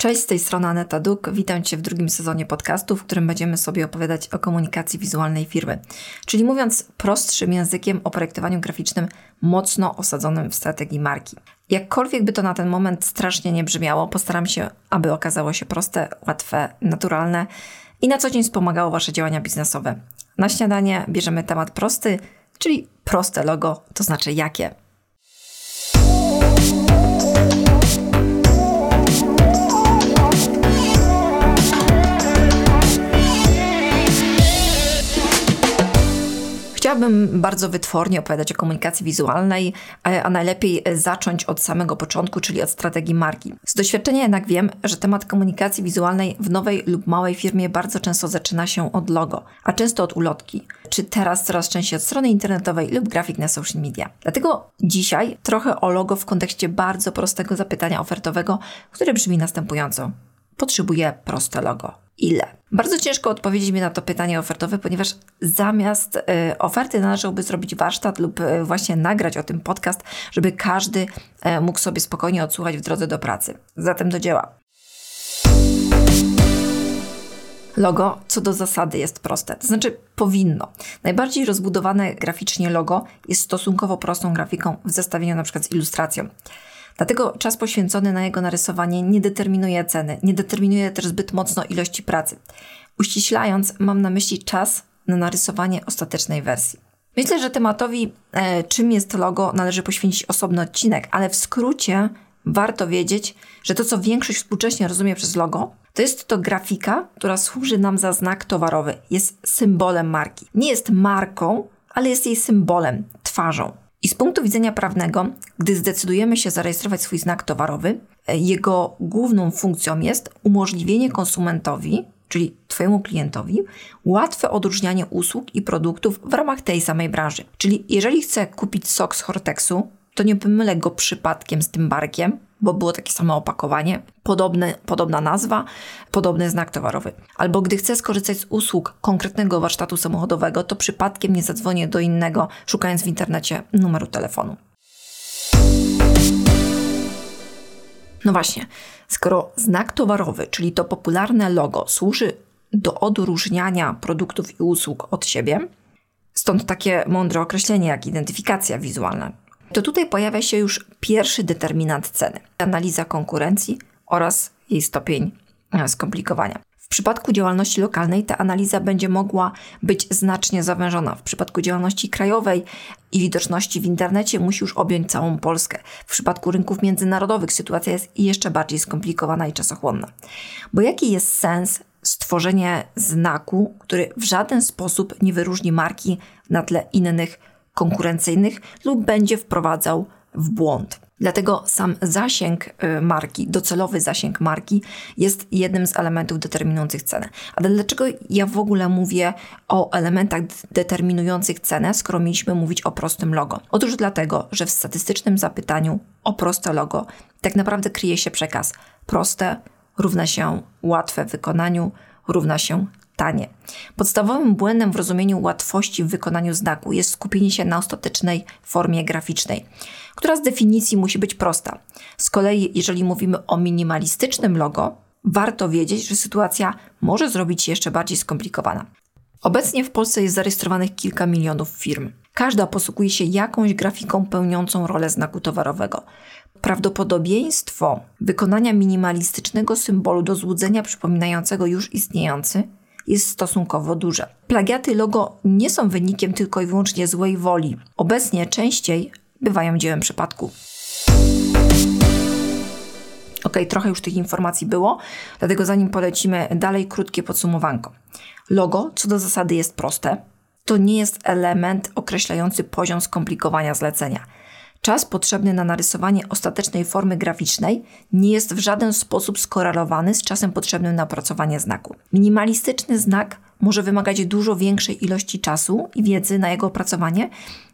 Cześć, z tej strony Aneta Duk. Witam Cię w drugim sezonie podcastu, w którym będziemy sobie opowiadać o komunikacji wizualnej firmy. Czyli mówiąc prostszym językiem o projektowaniu graficznym mocno osadzonym w strategii marki. Jakkolwiek by to na ten moment strasznie nie brzmiało, postaram się, aby okazało się proste, łatwe, naturalne i na co dzień wspomagało Wasze działania biznesowe. Na śniadanie bierzemy temat prosty, czyli proste logo, to znaczy jakie. Chciałabym bardzo wytwornie opowiadać o komunikacji wizualnej, a najlepiej zacząć od samego początku, czyli od strategii marki. Z doświadczenia jednak wiem, że temat komunikacji wizualnej w nowej lub małej firmie bardzo często zaczyna się od logo, a często od ulotki, czy teraz coraz częściej od strony internetowej lub grafik na social media. Dlatego dzisiaj trochę o logo w kontekście bardzo prostego zapytania ofertowego, które brzmi następująco. Potrzebuję proste logo ile? Bardzo ciężko odpowiedzieć mi na to pytanie ofertowe, ponieważ zamiast y, oferty należałoby zrobić warsztat lub y, właśnie nagrać o tym podcast, żeby każdy y, mógł sobie spokojnie odsłuchać w drodze do pracy. Zatem do dzieła. Logo co do zasady jest proste, to znaczy powinno. Najbardziej rozbudowane graficznie logo jest stosunkowo prostą grafiką w zestawieniu na przykład z ilustracją. Dlatego czas poświęcony na jego narysowanie nie determinuje ceny, nie determinuje też zbyt mocno ilości pracy. Uściślając, mam na myśli czas na narysowanie ostatecznej wersji. Myślę, że tematowi, e, czym jest logo, należy poświęcić osobny odcinek, ale w skrócie warto wiedzieć, że to, co większość współcześnie rozumie przez logo, to jest to grafika, która służy nam za znak towarowy, jest symbolem marki. Nie jest marką, ale jest jej symbolem, twarzą. I z punktu widzenia prawnego, gdy zdecydujemy się zarejestrować swój znak towarowy, e, jego główną funkcją jest umożliwienie konsumentowi, czyli Twojemu klientowi, łatwe odróżnianie usług i produktów w ramach tej samej branży. Czyli jeżeli chcę kupić sok z Hortexu, to nie pomylę go przypadkiem z tym barkiem, bo było takie samo opakowanie, podobne, podobna nazwa, podobny znak towarowy. Albo gdy chcę skorzystać z usług konkretnego warsztatu samochodowego, to przypadkiem nie zadzwonię do innego, szukając w internecie numeru telefonu. No właśnie, skoro znak towarowy, czyli to popularne logo, służy do odróżniania produktów i usług od siebie, stąd takie mądre określenie jak identyfikacja wizualna, to tutaj pojawia się już pierwszy determinant ceny analiza konkurencji oraz jej stopień e, skomplikowania. W przypadku działalności lokalnej ta analiza będzie mogła być znacznie zawężona. W przypadku działalności krajowej i widoczności w internecie musi już objąć całą Polskę. W przypadku rynków międzynarodowych sytuacja jest jeszcze bardziej skomplikowana i czasochłonna. Bo jaki jest sens stworzenia znaku, który w żaden sposób nie wyróżni marki na tle innych konkurencyjnych lub będzie wprowadzał w błąd. Dlatego sam zasięg y, marki, docelowy zasięg marki jest jednym z elementów determinujących cenę. Ale dlaczego ja w ogóle mówię o elementach determinujących cenę, skoro mieliśmy mówić o prostym logo? Otóż dlatego, że w statystycznym zapytaniu o proste logo tak naprawdę kryje się przekaz proste równa się łatwe w wykonaniu, równa się tanie. Podstawowym błędem w rozumieniu łatwości w wykonaniu znaku jest skupienie się na ostatecznej formie graficznej, która z definicji musi być prosta. Z kolei, jeżeli mówimy o minimalistycznym logo, warto wiedzieć, że sytuacja może zrobić się jeszcze bardziej skomplikowana. Obecnie w Polsce jest zarejestrowanych kilka milionów firm. Każda posługuje się jakąś grafiką pełniącą rolę znaku towarowego. Prawdopodobieństwo wykonania minimalistycznego symbolu do złudzenia przypominającego już istniejący jest stosunkowo duże. Plagiaty logo nie są wynikiem tylko i wyłącznie złej woli. Obecnie częściej bywają dziełem przypadku. Ok, trochę już tych informacji było, dlatego zanim polecimy dalej, krótkie podsumowanko. Logo co do zasady jest proste. To nie jest element określający poziom skomplikowania zlecenia. Czas potrzebny na narysowanie ostatecznej formy graficznej nie jest w żaden sposób skorelowany z czasem potrzebnym na opracowanie znaku. Minimalistyczny znak może wymagać dużo większej ilości czasu i wiedzy na jego opracowanie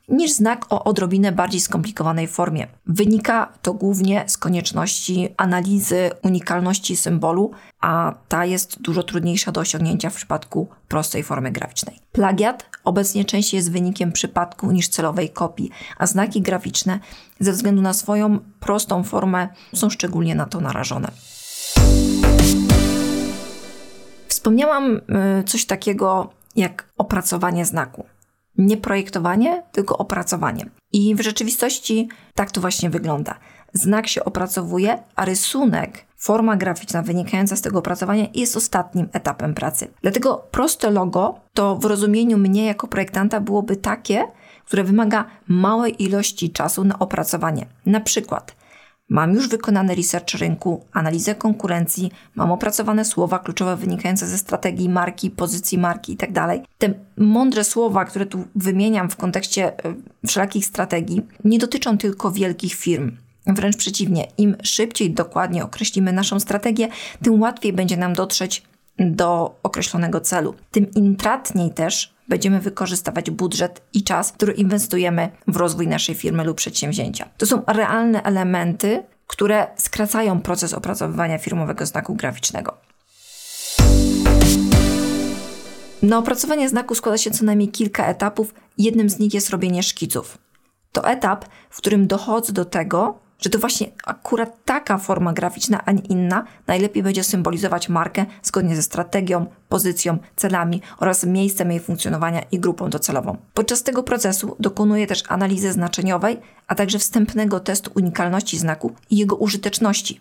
niż znak o odrobinę bardziej skomplikowanej formie. Wynika to głównie z konieczności analizy unikalności symbolu, a ta jest dużo trudniejsza do osiągnięcia w przypadku prostej formy graficznej. Plagiat obecnie częściej jest wynikiem przypadku niż celowej kopii, a znaki graficzne ze względu na swoją prostą formę są szczególnie na to narażone. Wspomniałam y, coś takiego jak opracowanie znaku. Nie projektowanie, tylko opracowanie. I w rzeczywistości tak to właśnie wygląda. Znak się opracowuje, a rysunek, forma graficzna wynikająca z tego opracowania jest ostatnim etapem pracy. Dlatego proste logo to w rozumieniu mnie jako projektanta byłoby takie, które wymaga małej ilości czasu na opracowanie. Na przykład Mam już wykonany research rynku, analizę konkurencji, mam opracowane słowa kluczowe wynikające ze strategii marki, pozycji marki itd. Tak Te mądre słowa, które tu wymieniam w kontekście e, wszelakich strategii, nie dotyczą tylko wielkich firm. Wręcz przeciwnie, im szybciej dokładnie określimy naszą strategię, tym łatwiej będzie nam dotrzeć do określonego celu. Tym intratniej też będziemy wykorzystywać budżet i czas, który inwestujemy w rozwój naszej firmy lub przedsięwzięcia. To są realne elementy, które skracają proces opracowywania firmowego znaku graficznego. Na opracowanie znaku składa się co najmniej kilka etapów. Jednym z nich jest robienie szkiców. To etap, w którym dochodzę do tego, że to właśnie akurat taka forma graficzna, a nie inna, najlepiej będzie symbolizować markę zgodnie ze strategią, pozycją, celami oraz miejscem jej funkcjonowania i grupą docelową. Podczas tego procesu dokonuję też analizy znaczeniowej, a także wstępnego testu unikalności znaku i jego użyteczności.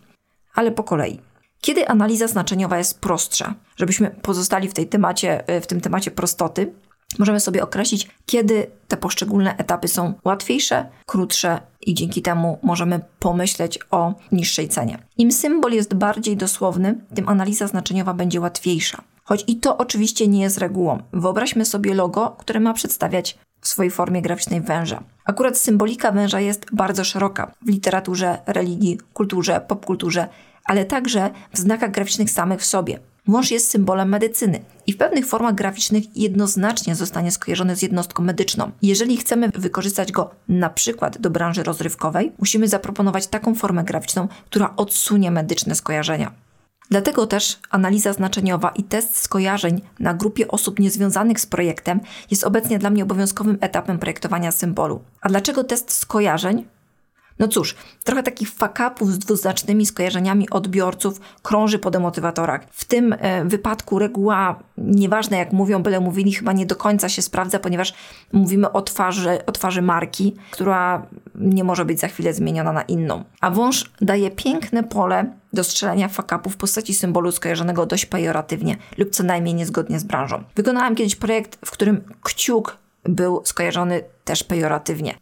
Ale po kolei. Kiedy analiza znaczeniowa jest prostsza, żebyśmy pozostali w, tej temacie, w tym temacie prostoty, możemy sobie określić, kiedy te poszczególne etapy są łatwiejsze, krótsze i dzięki temu możemy pomyśleć o niższej cenie. Im symbol jest bardziej dosłowny, tym analiza znaczeniowa będzie łatwiejsza. Choć i to oczywiście nie jest regułą. Wyobraźmy sobie logo, które ma przedstawiać w swojej formie graficznej węża. Akurat symbolika węża jest bardzo szeroka w literaturze, religii, kulturze, popkulturze, ale także w znakach graficznych samych w sobie. Wąż jest symbolem medycyny i w pewnych formach graficznych jednoznacznie zostanie skojarzony z jednostką medyczną. Jeżeli chcemy wykorzystać go na przykład do branży rozrywkowej, musimy zaproponować taką formę graficzną, która odsunie medyczne skojarzenia. Dlatego też analiza znaczeniowa i test skojarzeń na grupie osób niezwiązanych z projektem jest obecnie dla mnie obowiązkowym etapem projektowania symbolu. A dlaczego test skojarzeń? No cóż, trochę takich fakapów z dwuznacznymi skojarzeniami odbiorców krąży po demotywatorach. W tym e, wypadku reguła, nieważne jak mówią, byle mówili, chyba nie do końca się sprawdza, ponieważ mówimy o twarzy, o twarzy marki, która nie może być za chwilę zmieniona na inną. A wąż daje piękne pole do strzelania fakapów w postaci symbolu skojarzonego dość pejoratywnie lub co najmniej niezgodnie z branżą. Wykonałam kiedyś projekt, w którym kciuk był skojarzony też pejoratywnie.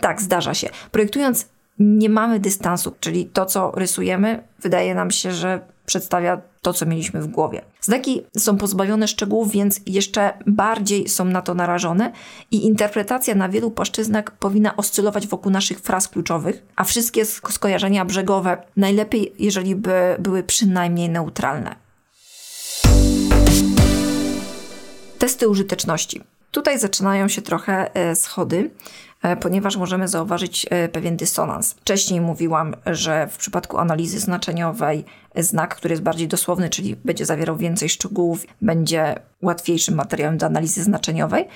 Tak, zdarza się. Projektując nie mamy dystansu, czyli to, co rysujemy, wydaje nam się, że przedstawia to, co mieliśmy w głowie. Znaki są pozbawione szczegółów, więc jeszcze bardziej są na to narażone i interpretacja na wielu płaszczyznach powinna oscylować wokół naszych fraz kluczowych, a wszystkie skojarzenia brzegowe najlepiej, jeżeli by były przynajmniej neutralne. Testy użyteczności. Tutaj zaczynają się trochę e, schody. E, ponieważ możemy zauważyć e, pewien dysonans. Wcześniej mówiłam, że w przypadku analizy znaczeniowej znak, który jest bardziej dosłowny, czyli będzie zawierał więcej szczegółów, będzie łatwiejszym materiałem do analizy znaczeniowej.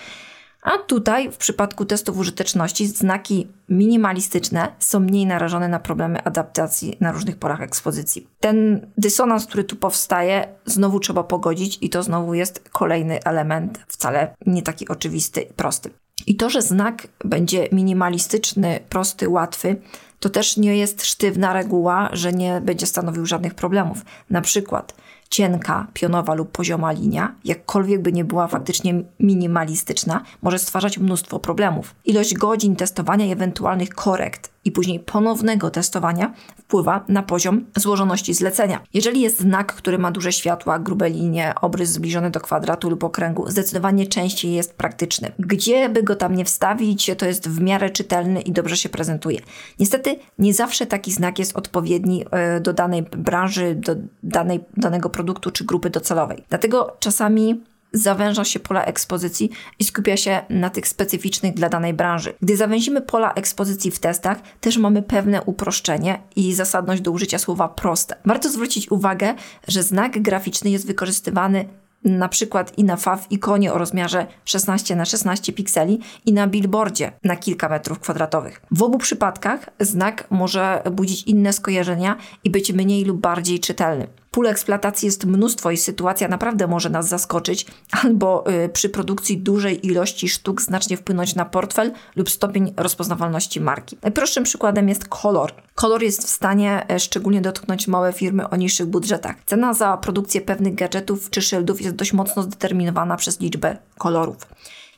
A tutaj w przypadku testów użyteczności znaki minimalistyczne są mniej narażone na problemy adaptacji na różnych porach ekspozycji. Ten dysonans, który tu powstaje, znowu trzeba pogodzić i to znowu jest kolejny element, wcale nie taki oczywisty i prosty. I to, że znak będzie minimalistyczny, prosty, łatwy, to też nie jest sztywna reguła, że nie będzie stanowił żadnych problemów. Na przykład cienka, pionowa lub pozioma linia, jakkolwiek by nie była faktycznie minimalistyczna, może stwarzać mnóstwo problemów. Ilość godzin testowania i ewentualnych korekt i później ponownego testowania wpływa na poziom złożoności zlecenia. Jeżeli jest znak, który ma duże światła, grube linie, obrys zbliżony do kwadratu lub okręgu, zdecydowanie częściej jest praktyczny. Gdzie by go tam nie wstawić, to jest w miarę czytelny i dobrze się prezentuje. Niestety nie zawsze taki znak jest odpowiedni e, do danej branży, do danej, danego produktu czy grupy docelowej. Dlatego czasami zawęża się pola ekspozycji i skupia się na tych specyficznych dla danej branży. Gdy zawęzimy pola ekspozycji w testach, też mamy pewne uproszczenie i zasadność do użycia słowa proste. Warto zwrócić uwagę, że znak graficzny jest wykorzystywany na przykład i na w ikonie o rozmiarze 16 na 16 pikseli i na billboardzie na kilka metrów kwadratowych. W obu przypadkach znak może budzić inne skojarzenia i być mniej lub bardziej czytelny. Pól eksploatacji jest mnóstwo i sytuacja naprawdę może nas zaskoczyć, albo y, przy produkcji dużej ilości sztuk znacznie wpłynąć na portfel lub stopień rozpoznawalności marki. Najprostszym przykładem jest kolor. Kolor jest w stanie e, szczególnie dotknąć małe firmy o niższych budżetach. Cena za produkcję pewnych gadżetów czy szyldów jest dość mocno zdeterminowana przez liczbę kolorów.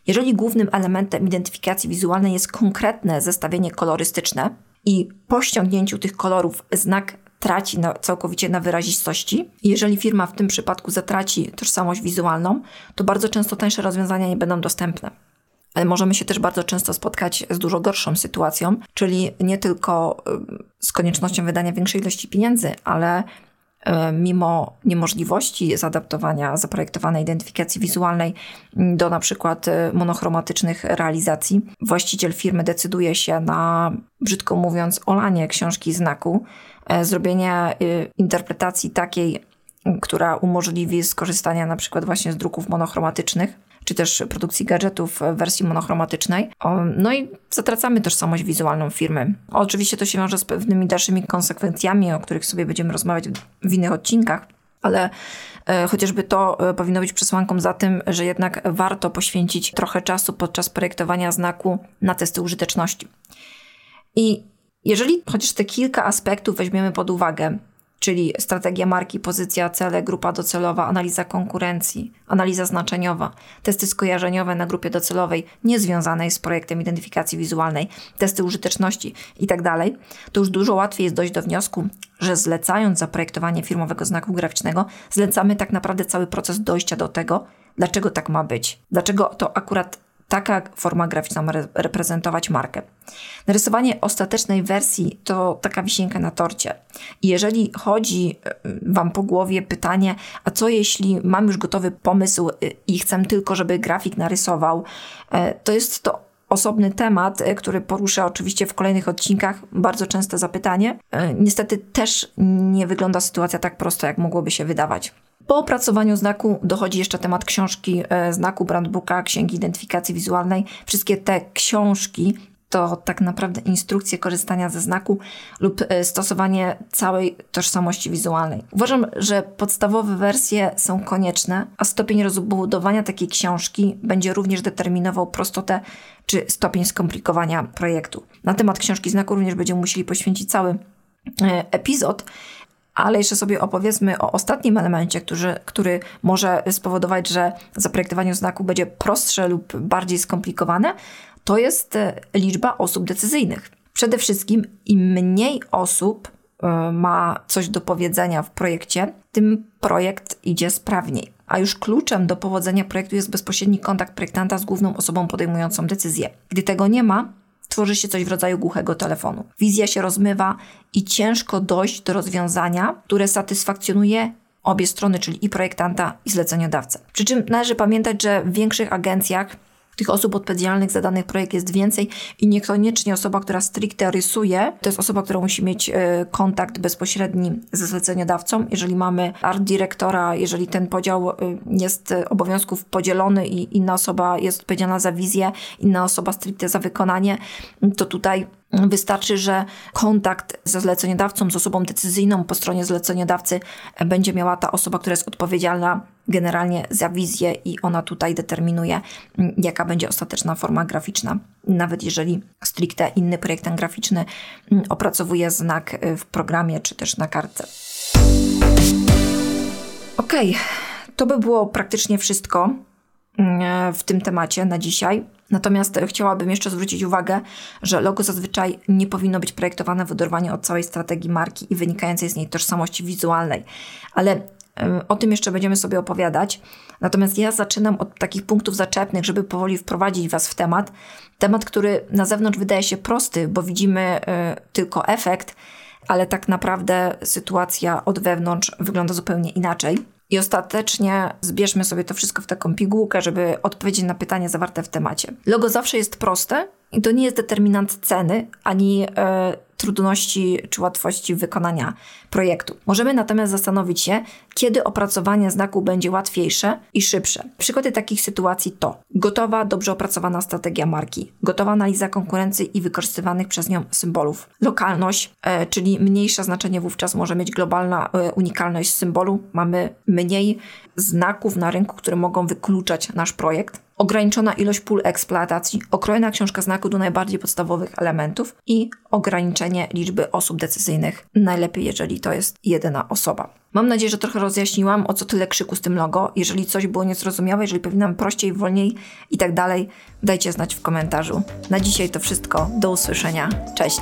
Jeżeli głównym elementem identyfikacji wizualnej jest konkretne zestawienie kolorystyczne i po ściągnięciu tych kolorów znak traci na, całkowicie na wyrazistości. Jeżeli firma w tym przypadku zatraci tożsamość wizualną, to bardzo często tańsze rozwiązania nie będą dostępne. Ale możemy się też bardzo często spotkać z dużo gorszą sytuacją, czyli nie tylko z koniecznością wydania większej ilości pieniędzy, ale mimo niemożliwości zaadaptowania zaprojektowanej identyfikacji wizualnej do na przykład monochromatycznych realizacji, właściciel firmy decyduje się na, brzydko mówiąc, olanie książki znaku, E, zrobienie y, interpretacji takiej, która umożliwi skorzystanie na przykład właśnie z druków monochromatycznych, czy też produkcji gadżetów w wersji monochromatycznej. No i zatracamy tożsamość wizualną firmy. Oczywiście to się wiąże z pewnymi dalszymi konsekwencjami, o których sobie będziemy rozmawiać w innych odcinkach, ale e, chociażby to e, powinno być przesłanką za tym, że jednak warto poświęcić trochę czasu podczas projektowania znaku na testy użyteczności. I jeżeli chociaż te kilka aspektów weźmiemy pod uwagę, czyli strategia marki, pozycja, cele, grupa docelowa, analiza konkurencji, analiza znaczeniowa, testy skojarzeniowe na grupie docelowej niezwiązanej z projektem identyfikacji wizualnej, testy użyteczności itd., tak to już dużo łatwiej jest dojść do wniosku, że zlecając zaprojektowanie firmowego znaku graficznego, zlecamy tak naprawdę cały proces dojścia do tego, dlaczego tak ma być, dlaczego to akurat taka forma graficzna ma reprezentować markę. Narysowanie ostatecznej wersji to taka wisienka na torcie. I jeżeli chodzi e, Wam po głowie pytanie, a co jeśli mam już gotowy pomysł e, i chcę tylko, żeby grafik narysował, e, to jest to osobny temat, który poruszę oczywiście w kolejnych odcinkach. Bardzo częste zapytanie. Niestety też nie wygląda sytuacja tak prosto, jak mogłoby się wydawać. Po opracowaniu znaku dochodzi jeszcze temat książki e, znaku, brandbooka, księgi identyfikacji wizualnej. Wszystkie te książki to tak naprawdę instrukcje korzystania ze znaku lub e, stosowanie całej tożsamości wizualnej. Uważam, że podstawowe wersje są konieczne, a stopień rozbudowania takiej książki będzie również determinował prostotę czy stopień skomplikowania projektu. Na temat książki znaku również będziemy musieli poświęcić cały e, epizod, ale jeszcze sobie opowiedzmy o ostatnim elemencie, który, który może spowodować, że zaprojektowanie znaku będzie prostsze lub bardziej skomplikowane, to jest e, liczba osób decyzyjnych. Przede wszystkim im mniej osób e, ma coś do powiedzenia w projekcie, tym projekt idzie sprawniej. A już kluczem do powodzenia projektu jest bezpośredni kontakt projektanta z główną osobą podejmującą decyzję. Gdy tego nie ma, tworzy się coś w rodzaju głuchego telefonu. Wizja się rozmywa i ciężko dojść do rozwiązania, które satysfakcjonuje obie strony, czyli i projektanta, i zleceniodawcę. Przy czym należy pamiętać, że w większych agencjach tych osób odpowiedzialnych za dany projekt jest więcej i niekoniecznie osoba, która stricte rysuje, to jest osoba, która musi mieć e, kontakt bezpośredni ze zleceniodawcą. Jeżeli mamy art dyrektora, jeżeli ten podział e, jest obowiązków podzielony i inna osoba jest odpowiedzialna za wizję, inna osoba stricte za wykonanie, to tutaj Wystarczy, że kontakt ze zleceniodawcą, z osobą decyzyjną po stronie zleceniodawcy będzie miała ta osoba, która jest odpowiedzialna generalnie za wizję i ona tutaj determinuje, jaka będzie ostateczna forma graficzna. Nawet jeżeli stricte inny projektant graficzny opracowuje znak y, w programie czy też na kartce. Ok, to by było praktycznie wszystko w tym temacie na dzisiaj. Natomiast chciałabym jeszcze zwrócić uwagę, że logo zazwyczaj nie powinno być projektowane w oderwaniu od całej strategii marki i wynikającej z niej tożsamości wizualnej. Ale o tym jeszcze będziemy sobie opowiadać. Natomiast ja zaczynam od takich punktów zaczepnych, żeby powoli wprowadzić Was w temat. Temat, który na zewnątrz wydaje się prosty, bo widzimy e, tylko efekt, ale tak naprawdę sytuacja od wewnątrz wygląda zupełnie inaczej. I ostatecznie zbierzmy sobie to wszystko w taką pigułkę, żeby odpowiedzieć na pytanie zawarte w temacie. Logo zawsze jest proste i to nie jest determinant ceny ani e, trudności czy łatwości wykonania projektu. Możemy natomiast zastanowić się, kiedy opracowanie znaku będzie łatwiejsze i szybsze. Przykłady takich sytuacji to gotowa, dobrze opracowana strategia marki, gotowa analiza konkurencji i wykorzystywanych przez nią symbolów, lokalność, e, czyli mniejsze znaczenie wówczas może mieć globalna e, unikalność symbolu, mamy mniej znaków na rynku, które mogą wykluczać nasz projekt ograniczona ilość pól eksploatacji, okrojona książka znaku do najbardziej podstawowych elementów i ograniczenie liczby osób decyzyjnych, najlepiej jeżeli to jest jedyna osoba. Mam nadzieję, że trochę rozjaśniłam, o co tyle krzyku z tym logo. Jeżeli coś było niezrozumiałe, jeżeli powinnam prościej, wolniej i tak dalej, dajcie znać w komentarzu. Na dzisiaj to wszystko. Do usłyszenia. Cześć!